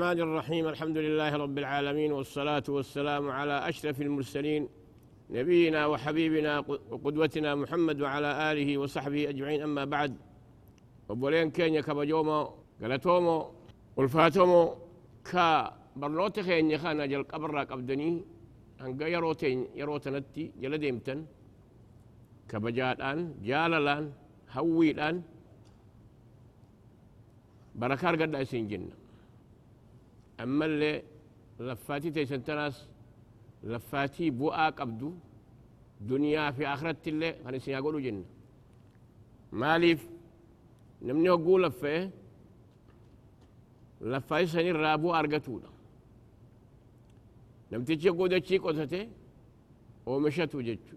الرحمن الرحيم الحمد لله رب العالمين والصلاة والسلام على أشرف المرسلين نبينا وحبيبنا وقدوتنا محمد وعلى آله وصحبه أجمعين أما بعد. وبولين كينيا كبجومو غلطومو والفاتومو كا برنوت خينيا خانا جل قبر قبدني هنگا يروتين يروتنتي جل ديمتن كبجات آن جالالان هوي الآن بركار قد أسين جنة. أما اللي لفاتي تيسن تناس لفاتي بؤا قبدو دنيا في آخرة اللي هنسي يقولوا جنة ماليف نمني أقول لفه لفاي سنين رابو أرغتونا نمتيجي قودة چي قوتته ومشتو جتشو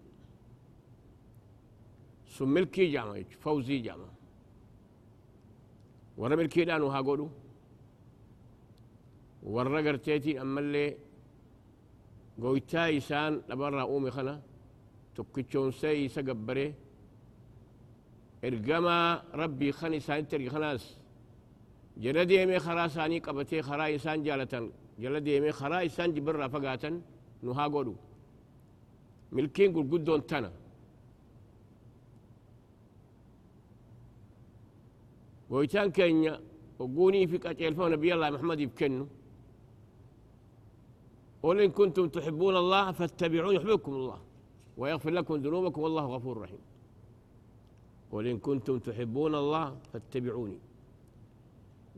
سم ملكي جامع فوزي جامع warra milkiidhaan haa godhu warra garteetiin ammallee goytaa isaan dhabarraa uume kana tokkichoonsee isa gabbaree ergamaa rabbii kan isaanitti erge kanaas jala deemee karaa isaanii qabatee karaa isaan jaalatan jala deemee karaa isaan jibbirraa fagaatan nu haa godhu milkiin gurguddoon tana goytaan keenya وقوني في قتيل نبي الله محمد يبكنوا قل إن كنتم تحبون الله فاتبعوني يحببكم الله ويغفر لكم ذنوبكم والله غفور رحيم. قل إن كنتم تحبون الله فاتبعوني.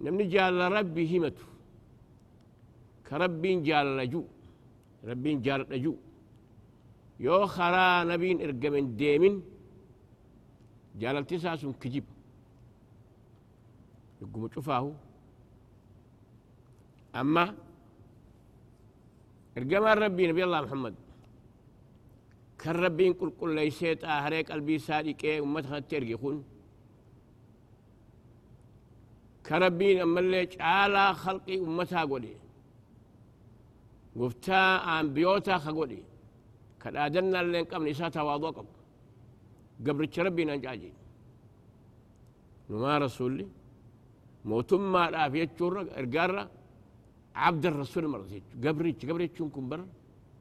نمني جال ربي همته. كرب جال لجو رب جال لجو يو خرا نبين إرقمن ديمن جال التساس كجيب. يقوم شوفاه أما إرجما ربي نبي الله محمد. كان كل كل ليسيت آهريك قلبي صادق أمتها ترجي خون كربي أما اللي على خلقي أمتها قولي قفتا عن بيوتا خقولي كان أدنا اللي نقم نساء تواضوكم قبل ربي ننجاجي نما رسولي. mootummaadhaaf jechuurra ergaarra abda عبد الرسول مرزيت قبريت قبريت شو نكون بر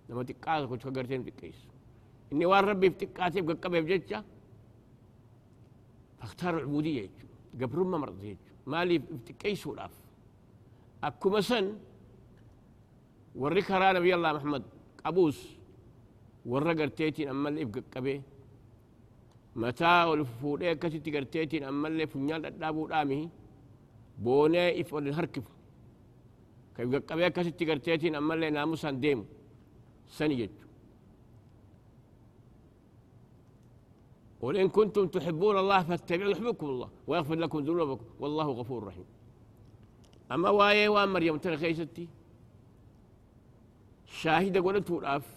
لما تقاس كنت فقرتين تقيس إني وار ربي في تقاسي بقى بجتة فاختار العبودية قبر ما مرضيت مالي في تقيس ولاف أكو مسن وريكها نبي الله محمد. أبوس والرقر تيتين أما اللي يبقى كبه متى والفوريه كتي تقر تيتين أما اللي فنيال الدابو الآمه بوني إفعل الهركب ka qaqqabee akkasitti garteetiin ammallee naamusaan deemu. Sani jechu قل إن كنتم تحبون الله فاتبعوا يحببكم الله ويغفر لكم ذنوبكم والله غفور رحيم أما واي وان مريم ترى خيستي شاهدة قلت الأف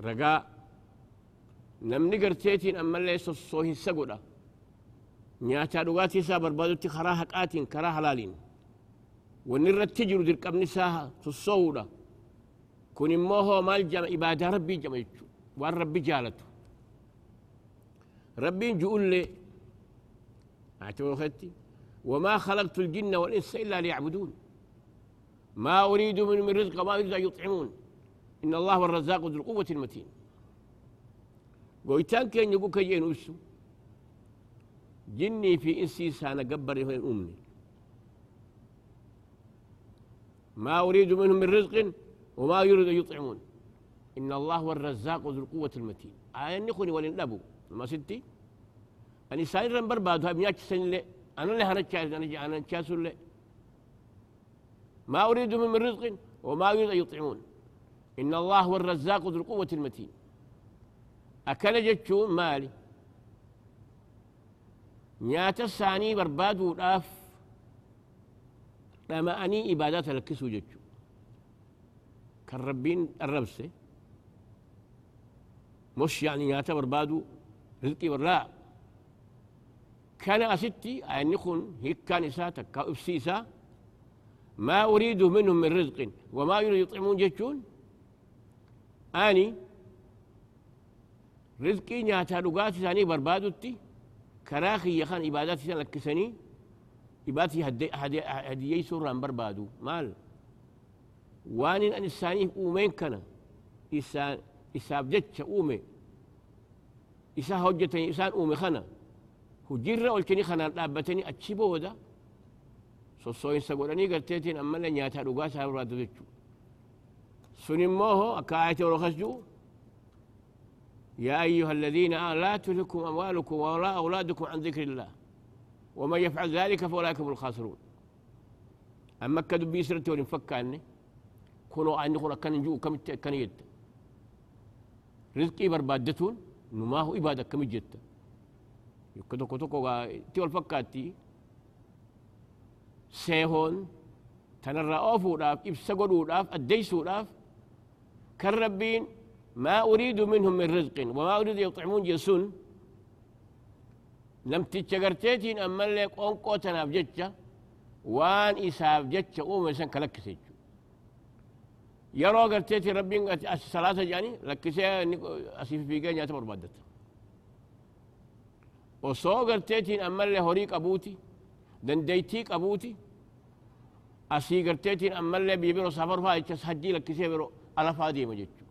رجاء نمني قرتيتين أما ليس الصوهي سقولا nyaataa dhugaatii isaa barbaadutti karaa haqaatiin karaa halaaliin. Wanni irratti jiru dirqamni isaa sossoo'uudha kun immoo hoo maal jama ibaadaa rabbii jama jechu waan rabbi jaalatu rabbiin ju'ullee ati وما خلقت الجن والإنس إلا ليعبدون. ما أريد من رزق ما أريد أن يطعمون. إن الله هو الرزاق ذو القوة المتين. قويتان كان يقول كي جني في إنسي سانا قبر أمي. ما أريد منهم من رزق وما يريد أن يطعمون. إن الله هو الرزاق ذو القوة المتين. آية نخوني ولن لبو ما ستي؟ أني ساير رمبر بعد هاي مياك سن لي. أنا اللي هنتشاس أنا أنا نتشاس لي. ما أريد من من رزق وما يريد أن يطعمون. إن الله هو الرزاق ذو القوة المتين. أكل جتشون مالي. nyaata isaanii barbaaduudhaaf dhama'anii لما أني إبادات لك سوجت كربين الربسة مش يعني يعتبر بادو رزقي ولا كان أستي أن يكون هيك كان ساتك إساتك ما أريد منهم من رزق وما يريد يطعمون جتشون أني رزقي نياتا لغاتي ثاني بربادو تي. كراخي يخان إباداتي ثاني لكسني. إباتي هدي هدي هدي سورة بربادو. مال؟ وان أن الثاني أومين كان إسان إساب جتش أومي. إسا هجتني إسان أومي خنا. هجرة والكني خنا لابتني أتشبو ده سوسوين سقولني قلتين أما لن ياتا رقاسها ورادو دجو سنموه أكاية ورخصجو يا أيها الذين آمنوا لا تلكم أموالكم ولا أولادكم عن ذكر الله. ومن يفعل ذلك فأولئك هم الخاسرون. أما كدو بيسرة ورين فكاني كونوا أني كنا كان جو كم كان يد رزقي بربادتون نما هو إبادة كم جت يكدو كتو كوغا تيول فكاتي سيهون تنرى أوفو راف إبسا راف أديسو راف كالربين ما أريد منهم من رزق وما أريد يطعمون جسون لم تتشغرتيتين أما اللي قنقو تناف جتشا وان إساف جتشا أوم سن كلكسيج يرو قرتيتي ربين الصلاة جاني لكسي أسيف في جاني أتبر بدت وصو قرتيتين أما اللي هوريك أبوتي دنديتيك أبوتي أسي قرتيتين أما اللي بيبرو سفر فايتش هجي لكسي برو ألفا ديما جتشو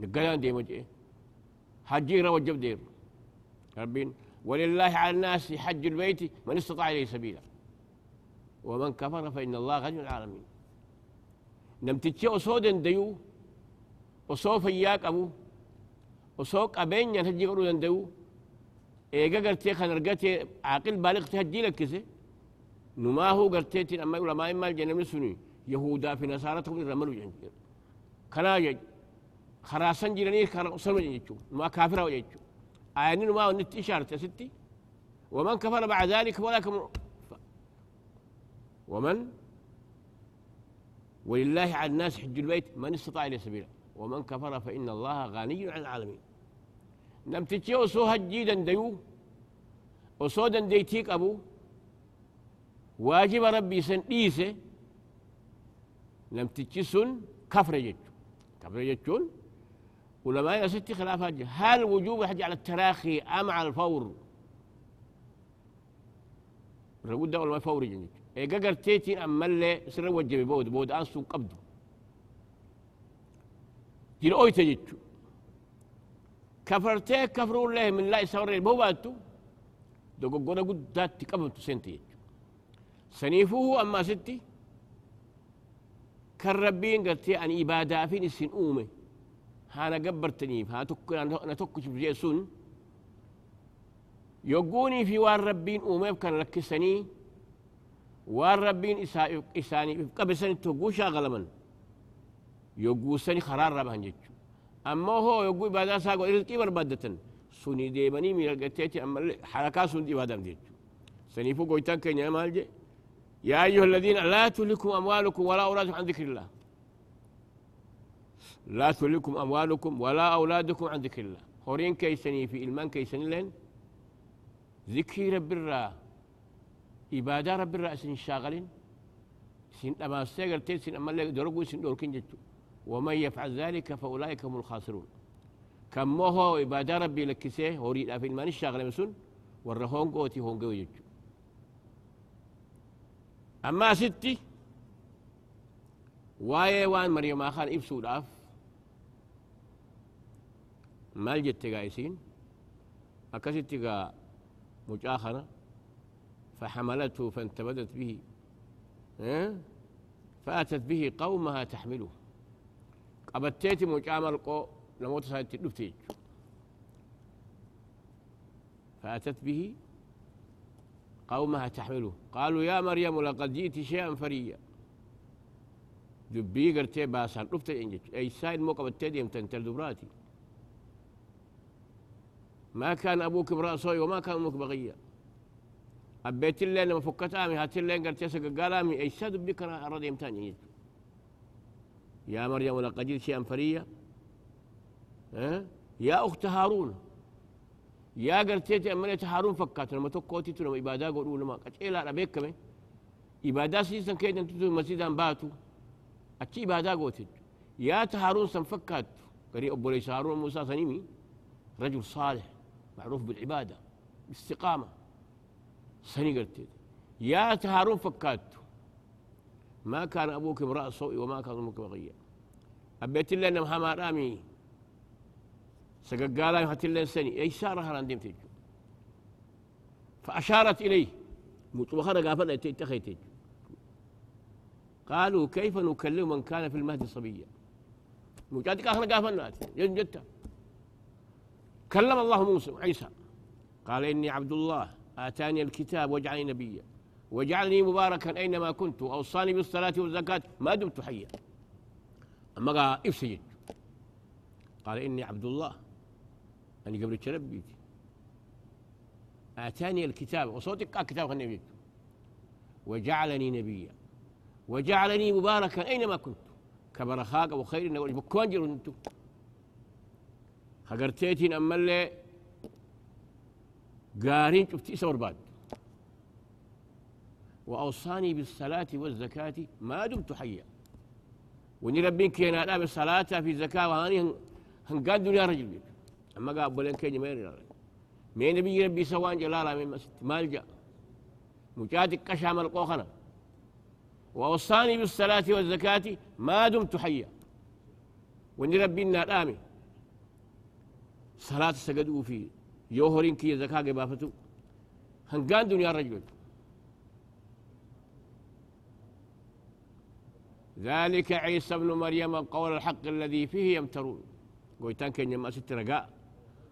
نقلان ديما جي. حجي وجب دير ربين. ولله على الناس حج البيت من استطاع إليه سبيلا. ومن كفر فإن الله غني العالمين. نمتشي أصودا ديو أصو فياك أبو أصو قبين ينهجي قرو دنديو إيجا قرتي خان رقتي عاقل بالغ تهجي لك كسي. نما هو قرتي أما علماء ما الجنة سني يهودا في نصارتهم رملوا جنجر كنا خراسان جيراني كان أصلا يجوا ما كافر يجوا آيانين ما نت إشارة ستي. ومن كفر بعد ذلك ولكم ومن؟ ولله على الناس حج البيت من استطاع إليه سبيلا. ومن كفر فإن الله غني عن العالمين. نم تتشي وصو هجيدا ديو وصودا ديتيك أبو واجب ربي سن إيسه. لم تتشي سن كفر جتشو كفر جتشون علماء ستي خلافات هل وجوب الحج على التراخي أم على الفور؟ الرجل ده ولا فوري جنج إيه قدر تيتي أما اللي سر وجه بود بود أنسو قبضه جل أوي تجتشو كفرتي كفروا الله من لا يسور البوباتو دوغو غونا قدات تقبض سنتي سنيفوه أما ستي؟ كالربين قلت أن إبادة في نسين أومي هانا قبرتني هاتك أنا تكش في سن يقوني في وان ربين أومي كان لكسني وان ربين إساني قبسني تقو شاغل من. يقوسني خرار ربهن جيتشو. أما هو يقول إبادة ساقو إرزقي بربادة سوني ديبني من القتيتي أما حركات سن إبادة جيتشو. سنيفو قويتان كي نعمال جي. يا أيها الذين لا تلكم أموالكم ولا أولادكم عن ذكر الله. لا تلكم أموالكم ولا أولادكم عن ذكر الله. هورين كيسني في إلمان كيسني لين. ذكر رب الرا. إبادة رب الرا سن شاغلين. سن أما استيقر تيسن أما اللي درقوا سن دوركين جتو. ومن يفعل ذلك فأولئك هم الخاسرون. كم هو إبادة ربي لكسيه هوري في إلمان الشاغل مسون ورهون قوتي هون قوي جتو. أما ستي واي وان مريم آخر إبسو داف. Jette gaa isiin akkasitti gaa mucaa kana فحملته فانتبذت به. فأتت به قومها تحمله. قبتيت مجا ملقو نموت سايت دفتيج. فأتت به قومها تحمله. قالوا يا مريم لقد جئت شيئا فريا. دبي قرتي باسان دفتي انجج أي سايد مو قبتيت يمتن دبراتي. ما كان أبوك امرأ سوي وما كان أمك بغيا أبيت اللي لما فكت آمي هات اللي قلت يسق قال آمي بك أراد يمتاني يا مريم لقد جئت شيئا فريا أه؟ يا أخت هارون. يا قرتيتي أمنيت هارون فكات لما تقوتي تنم إبادة قولوا لما قد إيه لا ربيك كمي إبادة سيسن كيدا تتو مسجدا باتو أتي إبادة قوتي يا تهارون سنفكات قري أبو ليس هارون موسى سنيمي. رجل صالح. معروف بالعبادة باستقامة سني قلت يا هارون فكات ما كان أبوك امرأ سوء وما كان أمك بغيا أبيت الله أن محمد رامي سققالا يحت الله سني. أي سارة هران ديم تجو. فأشارت إليه. مطبخة قافلة تتخيت قالوا كيف نكلم من كان في المهد صبيا؟ مجادك إحنا قافلنا جد كلم الله موسى عيسى قال إني عبد الله آتاني الكتاب وجعلني نبيا وجعلني مباركا أينما كنت وأوصاني بالصلاة والزكاة ما دمت حيا. أما قال افسجد قال إني عبد الله أنا قبل تربي آتاني الكتاب وصوتك كتاب النبي وجعلني نبيا وجعلني مباركا أينما كنت. كبرخاق وخير بكون جرو أنتو. خقرتيتين أما اللي قارين شفت إسا بعد وأوصاني بالصلاة والزكاة ما دمت حيا وني ربين كينا لا بالصلاة في الزكاة وهاني هنقاد دنيا رجل بيك أما قال بولين كيني ما يرى مين نبي ربي سوان جلالا من مسجد مالجا مجاتك كشام القوخنا وأوصاني بالصلاة والزكاة ما دمت حيا وني ربي نادامي صلاة سجدوا في يوهرين كي زكاة بافتو هنقاد دنيا رجل ذلك عيسى ابن مريم قول الحق الذي فيه يمترون. قويتان كان يما ست رقاء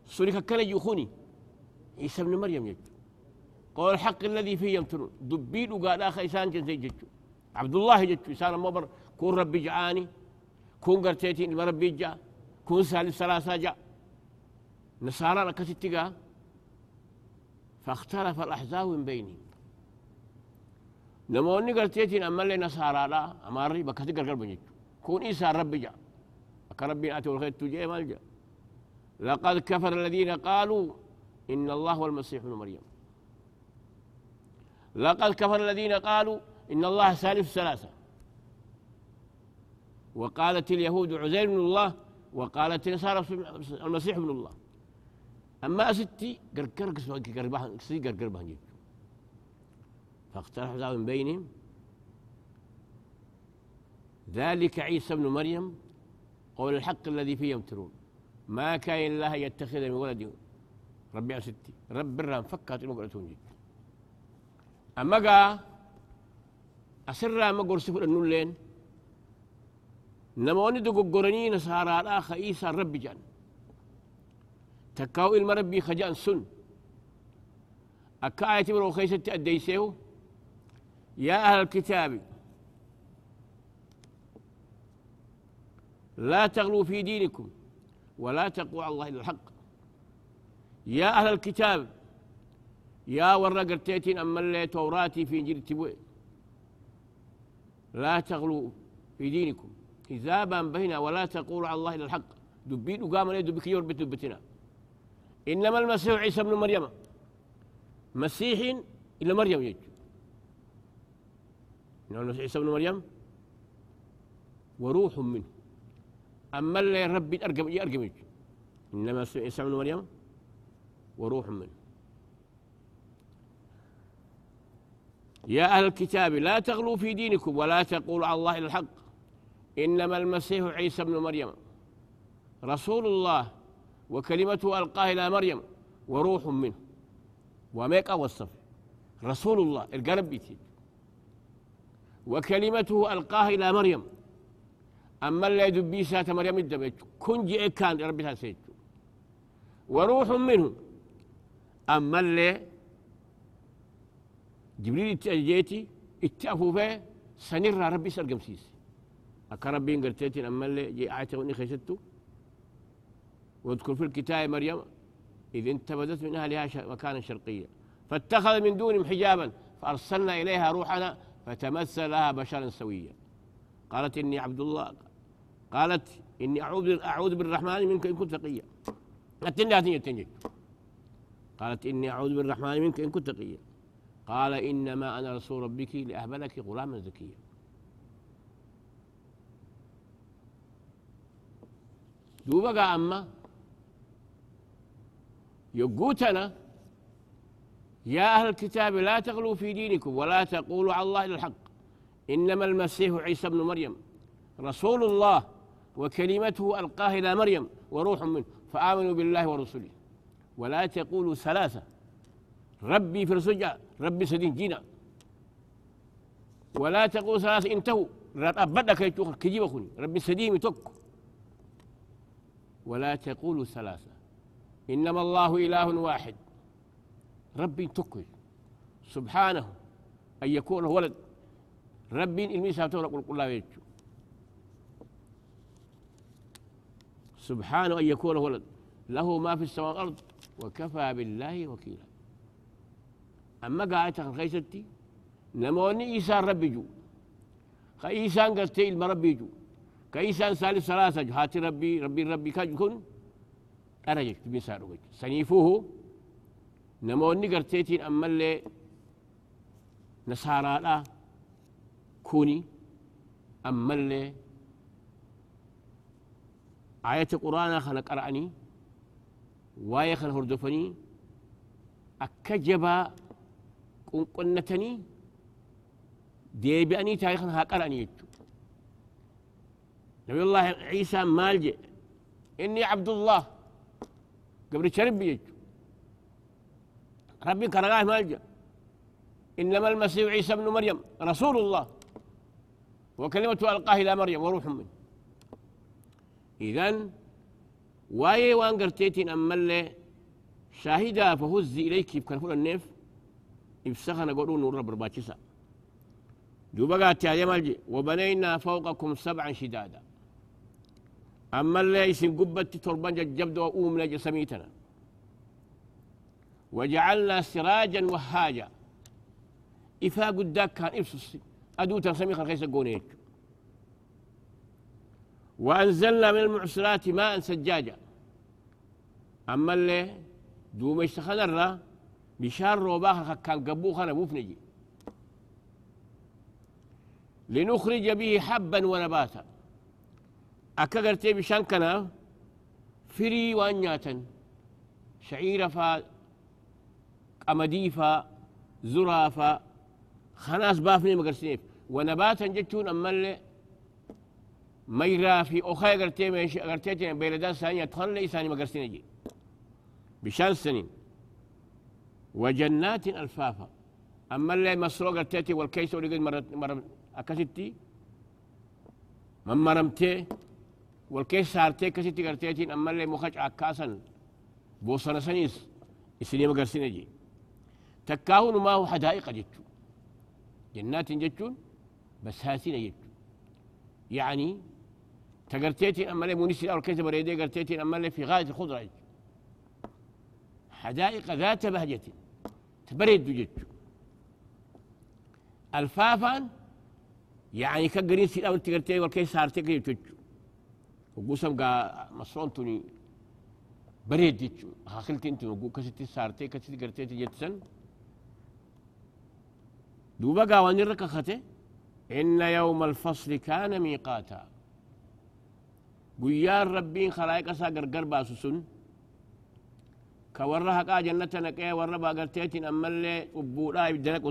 سوريك كان يخوني عيسى ابن مريم يجو قول الحق الذي فيه يمترون. دبيل وقال اخ انسان جنزي جتو عبد الله جتو انسان مبر. كون ربي جعاني. كون قرتيتي. ما ربي جاء كون سالس ثلاثة جاء نصارى لك فاختلف الأحزاب من بينهم. نموني قلتيتين أما اللي نصارى لا أماري بكتي قرقر بنيت كون إيسا ربي جاء. ربي أتي والخير تجي مالجا لقد كفر الذين قالوا إن الله هو المسيح ابن مريم. لقد كفر الذين قالوا إن الله ثالث ثلاثة. وقالت اليهود عزير بن الله وقالت النصارى المسيح ابن الله. أما ستي قرقر قرقر قرقر قرقر فاختلف من بينهم. ذلك عيسى ابن مريم قول الحق الذي فيه يمترون. ما كان الله يتخذ من ولد. ربي ستي رب الرام فكات المقرتون جد أما قا أسرى ما قرصف النولين نموني دو قرني نصارى الآخ عيسى ربي جان. تكاو المربي خجان سن. أكا آية من خيستي أديسيو يا أهل الكتاب لا تغلوا في دينكم ولا تقوا على الله إلا الحق. يا أهل الكتاب يا ورق التيتين أما اللي توراتي في إنجيل تبوي لا تغلوا في دينكم حزابا بين ولا تقولوا على الله إلا الحق. دبين وقام لي دبك يربت دبتنا. إنما المسيح عيسى ابن مريم. مسيح إلا مريم يجي. نعم عيسى ابن مريم وروح منه. أما اللي ربي أرقم أرقم إنما عيسى ابن مريم وروح منه. يا أهل الكتاب لا تغلوا في دينكم ولا تقولوا على الله إلا الحق. إنما المسيح عيسى ابن مريم. رسول الله وكلمته ألقاه إلى مريم وروح منه. وميك وصف رسول الله القلب بيتي. وكلمته ألقاها إلى مريم. أما اللي يدبي سات مريم الدبيت كن جئ كان ربي تسيت وروح منه. أما اللي جبريل جيتي اتأفوا فيه سنرى ربي سرقم سيس أكا ربي انقرتيتين أما اللي جي آيته وني خيشتو واذكر في الكتاب مريم إذ انتبذت من أهلها مكانا شرقيا. فاتخذ من دونهم حجابا فأرسلنا إليها روحنا فتمثل لها بشرا سويا. قالت إني عبد الله قالت إني أعوذ أعوذ بالرحمن منك إن كنت تقيا. قالت إني تنجي. قالت إني أعوذ بالرحمن منك إن كنت تقيا. قال إنما أنا رسول ربك لأهب لك غلاما زكيا دوبا أما يقوتنا. يا أهل الكتاب لا تغلوا في دينكم ولا تقولوا على الله إلا الحق. إنما المسيح عيسى ابن مريم. رسول الله وكلمته ألقاه إلى مريم وروح منه. فآمنوا بالله ورسوله ولا تقولوا ثلاثة. ربي في السجع ربي سدين جينا. ولا تقولوا ثلاثة انتهوا. كيتوخ كجيبكني ربي سديم تك ولا تقولوا ثلاثة. إنما الله إله واحد. ربي تكوي. سبحانه أن يكون ولد ربي الميسا تورا قل قل الله سبحانه أن يكون ولد له ما في السماء والأرض وكفى بالله وكيلا. أما قاعدة خيستي نموني إيسان ربي جو. خيسان قلتي إلما ربي جو. كيسان سالس ثلاثة هاتي ربي ربي ربي كان كن. أنا جيت بيسار وجه سنيفوه نمو نقر تيتين أمال لي نسارا لا كوني أمال لي آية القرآن خلق أرأني واي خلق هردفني أكجبا كون قنتني دي بأني تايخن هاك أرأني نبي الله عيسى مالجي إني عبد الله. Gabricha rabbi jechuudha ربي كرغاه مالجا إنما المسيح عيسى ابن مريم رسول الله. وكلمة ألقاه إلى مريم وروح منه. إذن واي وان قرتيتين أما اللي شاهدا فهز إليك كان فول النيف إفسخنا قولون نور رب رباتشسا دوبا قالت يا مالجي وبنينا فوقكم سبعا شدادا. أما اللي يسن قبت تربان جبد وأوم لجسميتنا وجعلنا سراجا وهاجا. إفا قداك كان إفسس. أدو تنسمي خيس قونيت وأنزلنا من المعصرات ماء سجاجا. أما اللي دوم الرا بشار روباخ كان قبوخ أنا مفنجي. لنخرج به حبا ونباتا. أكغرتي بشان كنا فري وانياتا شعير فا قمديفا زرافا خناس بافني مقرسينيف ونباتا جتون أما اللي ميرا في أخي قرتي ميش قرتي بيلدان ثانية تخلي ثاني مقرسينجي بشان سنين. وجنات ألفافا. أما اللي مسرو قرتي والكيس ولقد مرة مرة أكستي من مرمتي والكيس سارتي كستي قرتي أما اللي مخج عكاسا بوصنا سنيس إسلام قرسينجي تكاهن ما هو حدائق جتو جنات جتون بس هاسين جتو يعني تقرتيتي أما لي مونسي أو كيس بريدي قرتيتي أما لي في غاية الخضرة جتو حدائق ذات بهجة تبريد جتو الفافان يعني كقرين سي أو تقرتي والكيس سارتي وقسم قا مصرونتوني بريد جتو خاخلتي انتو وقو كستي سارتي كستي قرتيتي جتسن دوبا قاوان الركخته إن يوم الفصل كان ميقاتا. قيار ربين خلايق أسا قرقر باسسن كورها قا جنة نقيا وربا قرتيتين أما اللي أبولا يبدنك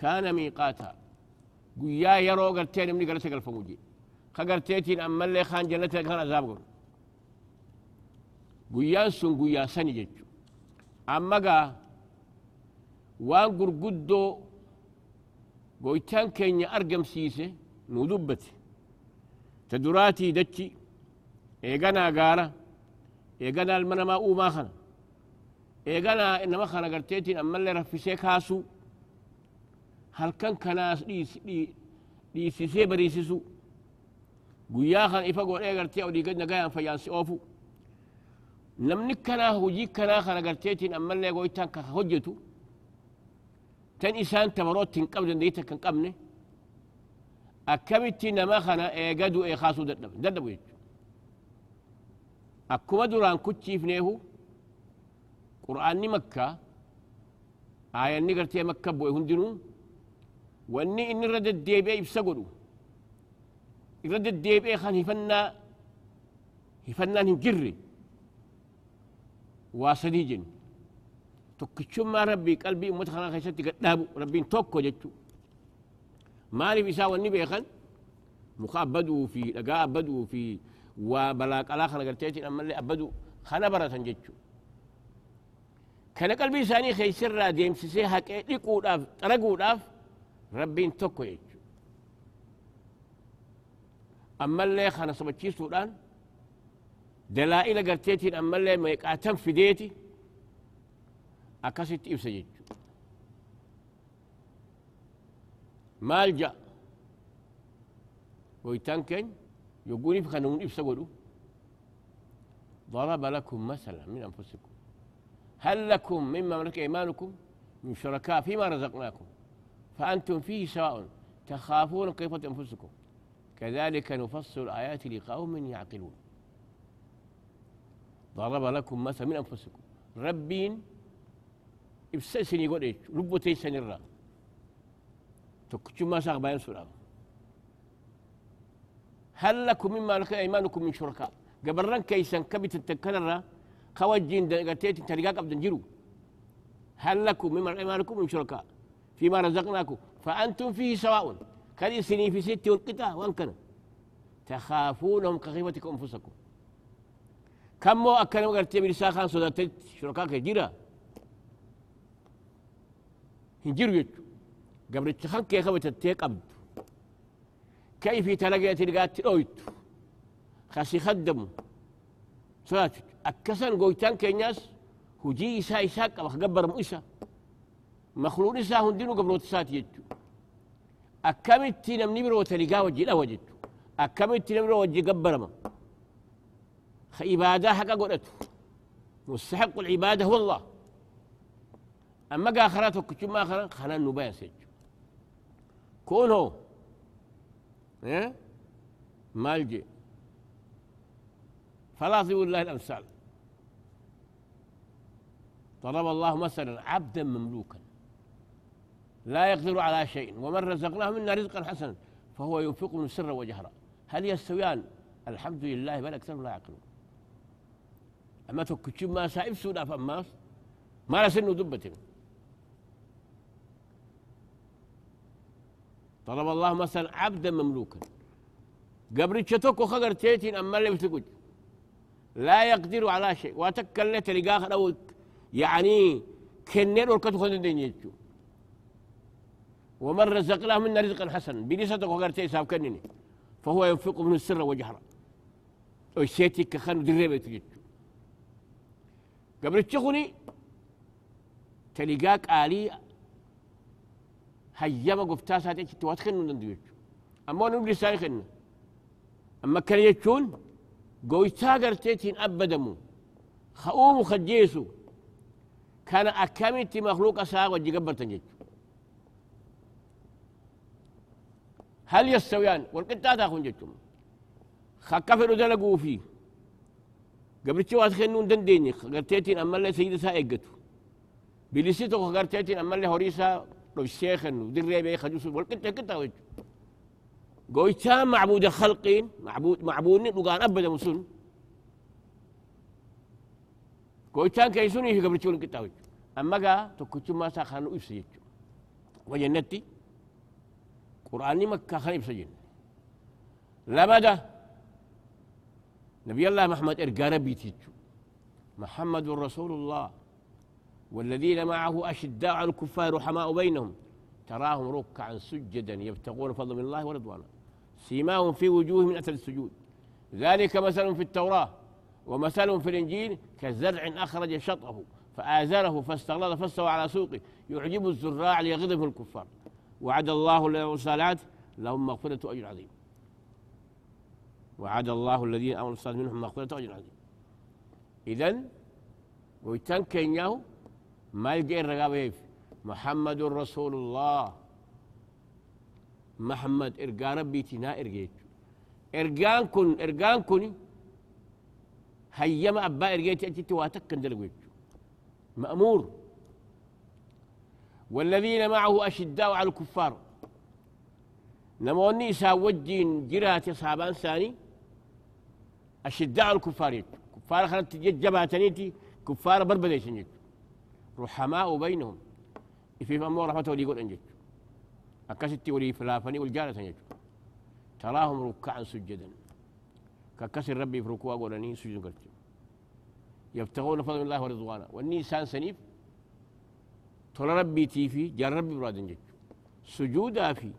كان ميقاتا. قيا يرو قرتين من قرتك الفموجي خقرتيتين أما اللي خان جنة كان عذاب قر قيان سن قيا سني جيجو أما قا وان قرقدو goytaan keenya argamsiise nu dubbate ta duraatii dachi eeganaa gaara eeganaa ilma namaa uumaa kana eeganaa nama kana garteetiin ammallee raffisee kaasuu halkan kanaas dhiisisee bariisisu guyyaa kana ifa godhee gartee odii gad nagayaan fayyaansi oofu. Namni kanaa hojii kanaa kana garteetiin ammallee goytaan ka hojjetu تن إسان تبروت تنقبل ديتا كان قبني أكمتي نما خنا إيقادو إي خاصو دردب دردب ويج أكما دوران كتشي فنيهو قرآن مكة آية نقرتي مكة بوي هندنو واني إني رد الديبئي يرد الديب إيه خان يفنى يفنى نجري واسديجن. تكشم ما ربي قلبي أمت خان خيشت قدام ربي توكو جتو ما لي بيسا والنبي إيه خان. مخابدو في لقا أبدو في وبلاك الآخر قلتيت أما اللي أبدو. خان برا تنجتو كان قلبي ساني خيسر راديم سيسي هكي لقود أف ربي توكو جتو أما اللي خانا سبتشي سوران دلائل قرتيتي أما اللي ما يقاتم في ديتي أكاسي تيب سجيج مال جاء ويتان يقولي في خانون إبسا ضرب لكم مثلا من أنفسكم. هل لكم مما ملك إيمانكم من شركاء فيما رزقناكم؟ فأنتم فيه سواء تخافون كيف أنفسكم كذلك نفصل الآيات لقوم يعقلون. ضرب لكم مثلا من أنفسكم. ربين ibsa يقول إيش؟ ربو تيسن الرا. تكتشو ما ساق بين سورة هل لكم مما لك أيمانكم من شركاء؟ قبرن كيسن كبت التكنر خوجين قتيت تريقاك أبدن جرو هل لكم مما أيمانكم من شركاء؟ فيما رزقناكم. فأنتم فيه سواء. كان سنين في ست والقطع وانكن تخافونهم كخيفتكم أنفسكم. كم مو أكلم قرتي برساخان صدتت شركاء كجيرا هنجرو يجو قبل التخن كي خبت التيق أبد. كيف تلقيت لقات أويت. خاسي خدمو سوات أكسن قويتان كينياس. هجي إسا إسا قبخ قبر مؤسا مخلوق إسا هندينو قبل وتسات يجو أكمت نمني برو تلقا وجي لا وجدتو أكمت نمني وجي قبر ما. عبادة حقا قلت. مستحق العبادة هو الله. أما قا خراتك كم آخر خنا نبين سج كون هو. إيه مالجي فلا تقول الله الأمثال. ضرب الله مثلا عبدا مملوكا. لا يقدر على شيء. ومن رزقناه منا رزقا حسنا فهو ينفق من سرا وجهرا هل يستويان؟ الحمد لله بل أكثر لا يعقلون. أما تكتشف ما سائب سودا فماس ما سن دبة. طلب الله مثلا عبدا مملوكا. قبل تشتوك وخقر تيتين أما اللي بتقول. لا يقدر على شيء. واتكلم تلقاه أو يعني كنين وركتو خذ يجو. ومن رزقناه منا رزقا حسنا. بنسبة وقر تيساب كنني فهو ينفق من السر وجهرا وشيتي كخان دريبة تجو قبل تشخني تلقاك آلي هيما قفتا ساتي تي واتخن نديوش أما نبلي سايخن أما كان يجون قويتا قرتيتين ابدمو خؤوم خجيسو. كان أكاميتي مخلوق ساغ وجي قبر تنجج هل يستويان؟ والقطات اخون جتم خكفروا دلقوا فيه. قبل تشوات خنون دنديني. قرتيتين أما اللي سيدة سائقتو بلسيتو قرتيتين أما اللي هوريسا لو الشيخ انه دري بي خجوس والقطه قطه وجه قويتا معبود خلقين معبود معبود وقال أبدا مسون قويتا كيسوني قبل تشون قطه وجه أما قا تكتم ما ساخانو يفسي وجنتي قراني مكة خان يفسي لبدا نبي الله محمد إرقى بيتيتشو محمد رسول الله. والذين معه أشداء على الكفار رحماء بينهم. تراهم ركعا سجدا يبتغون فضل من الله ورضوانا. سيماهم في وجوههم من أثر السجود. ذلك مثل في التوراة ومثل في الإنجيل كزرع أخرج شطه فآزره فاستغلظ فاستوى على سوقه. يعجب الزراع ليغضب الكفار. وعد الله الصالحات لهم مغفرة أجر عظيم. وعد الله الذين آمنوا الصالحات منهم مغفرة أجر عظيم. إذن ويتان كينياهو ما يلقى الرقابة محمد رسول الله. محمد إرقى ربي تنا إرقيت. إرقان كن إرقان كن هيما أبا إرقيت أجت واتك دلقيت مأمور. والذين معه أشداء على الكفار. نموني ساوجين جرات صحابان ثاني. أشداء على الكفار. كفار خلت جبهة كفار بربديشن رحماء بينهم. في أمور رحمته ولي يقول أنجج أكستي ولي فلافني والجالة أنجج تراهم ركعا سجدا. ككسر ربي في ركوع قولني سجد قرتي. يبتغون فضل الله ورضوانا. والنيسان سنيف تولى ربي تيفي جار ربي براد أنجج سجودا في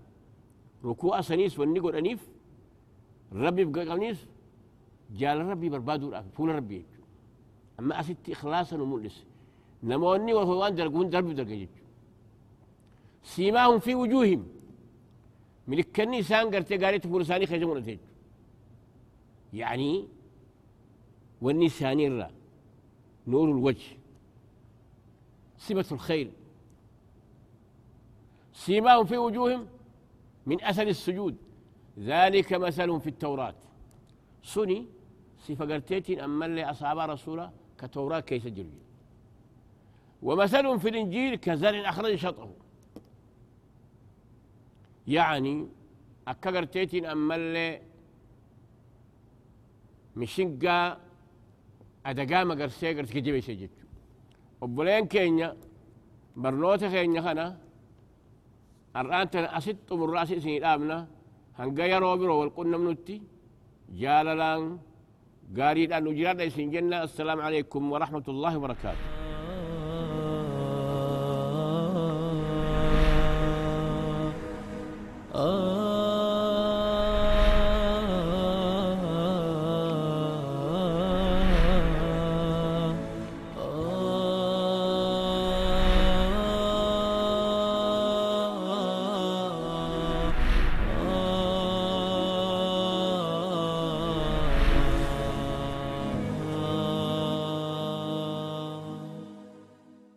ركوع سنيس والنقول أنيف ربي بقى قميص جال ربي بربادو فول ربي أما أسيت إخلاصا ومؤلس نموني وهوان درقون درب درق سيماهم في وجوههم من الكني سان قرتي قالت فرساني خيجمون تيج يعني والنساني الرا نور الوجه سمة الخير سيماهم في وجوههم من أثر السجود. ذلك مثل في التوراة. سني صفة قرتيتين أما اللي أصحاب رسوله كتوراة كيس جري ومثل في الإنجيل كزرع أخرج شطه يعني أكا قرتيتين أما اللي مشنقا أدقا قرسي قرس كجيبي سيجد وبولين كينيا برنوتا كينيا خنا الآن أسد من رأسي سنين آمنا هنقا يرو برو والقنا منوتي جالالان قاري أن جنة السلام عليكم ورحمة الله وبركاته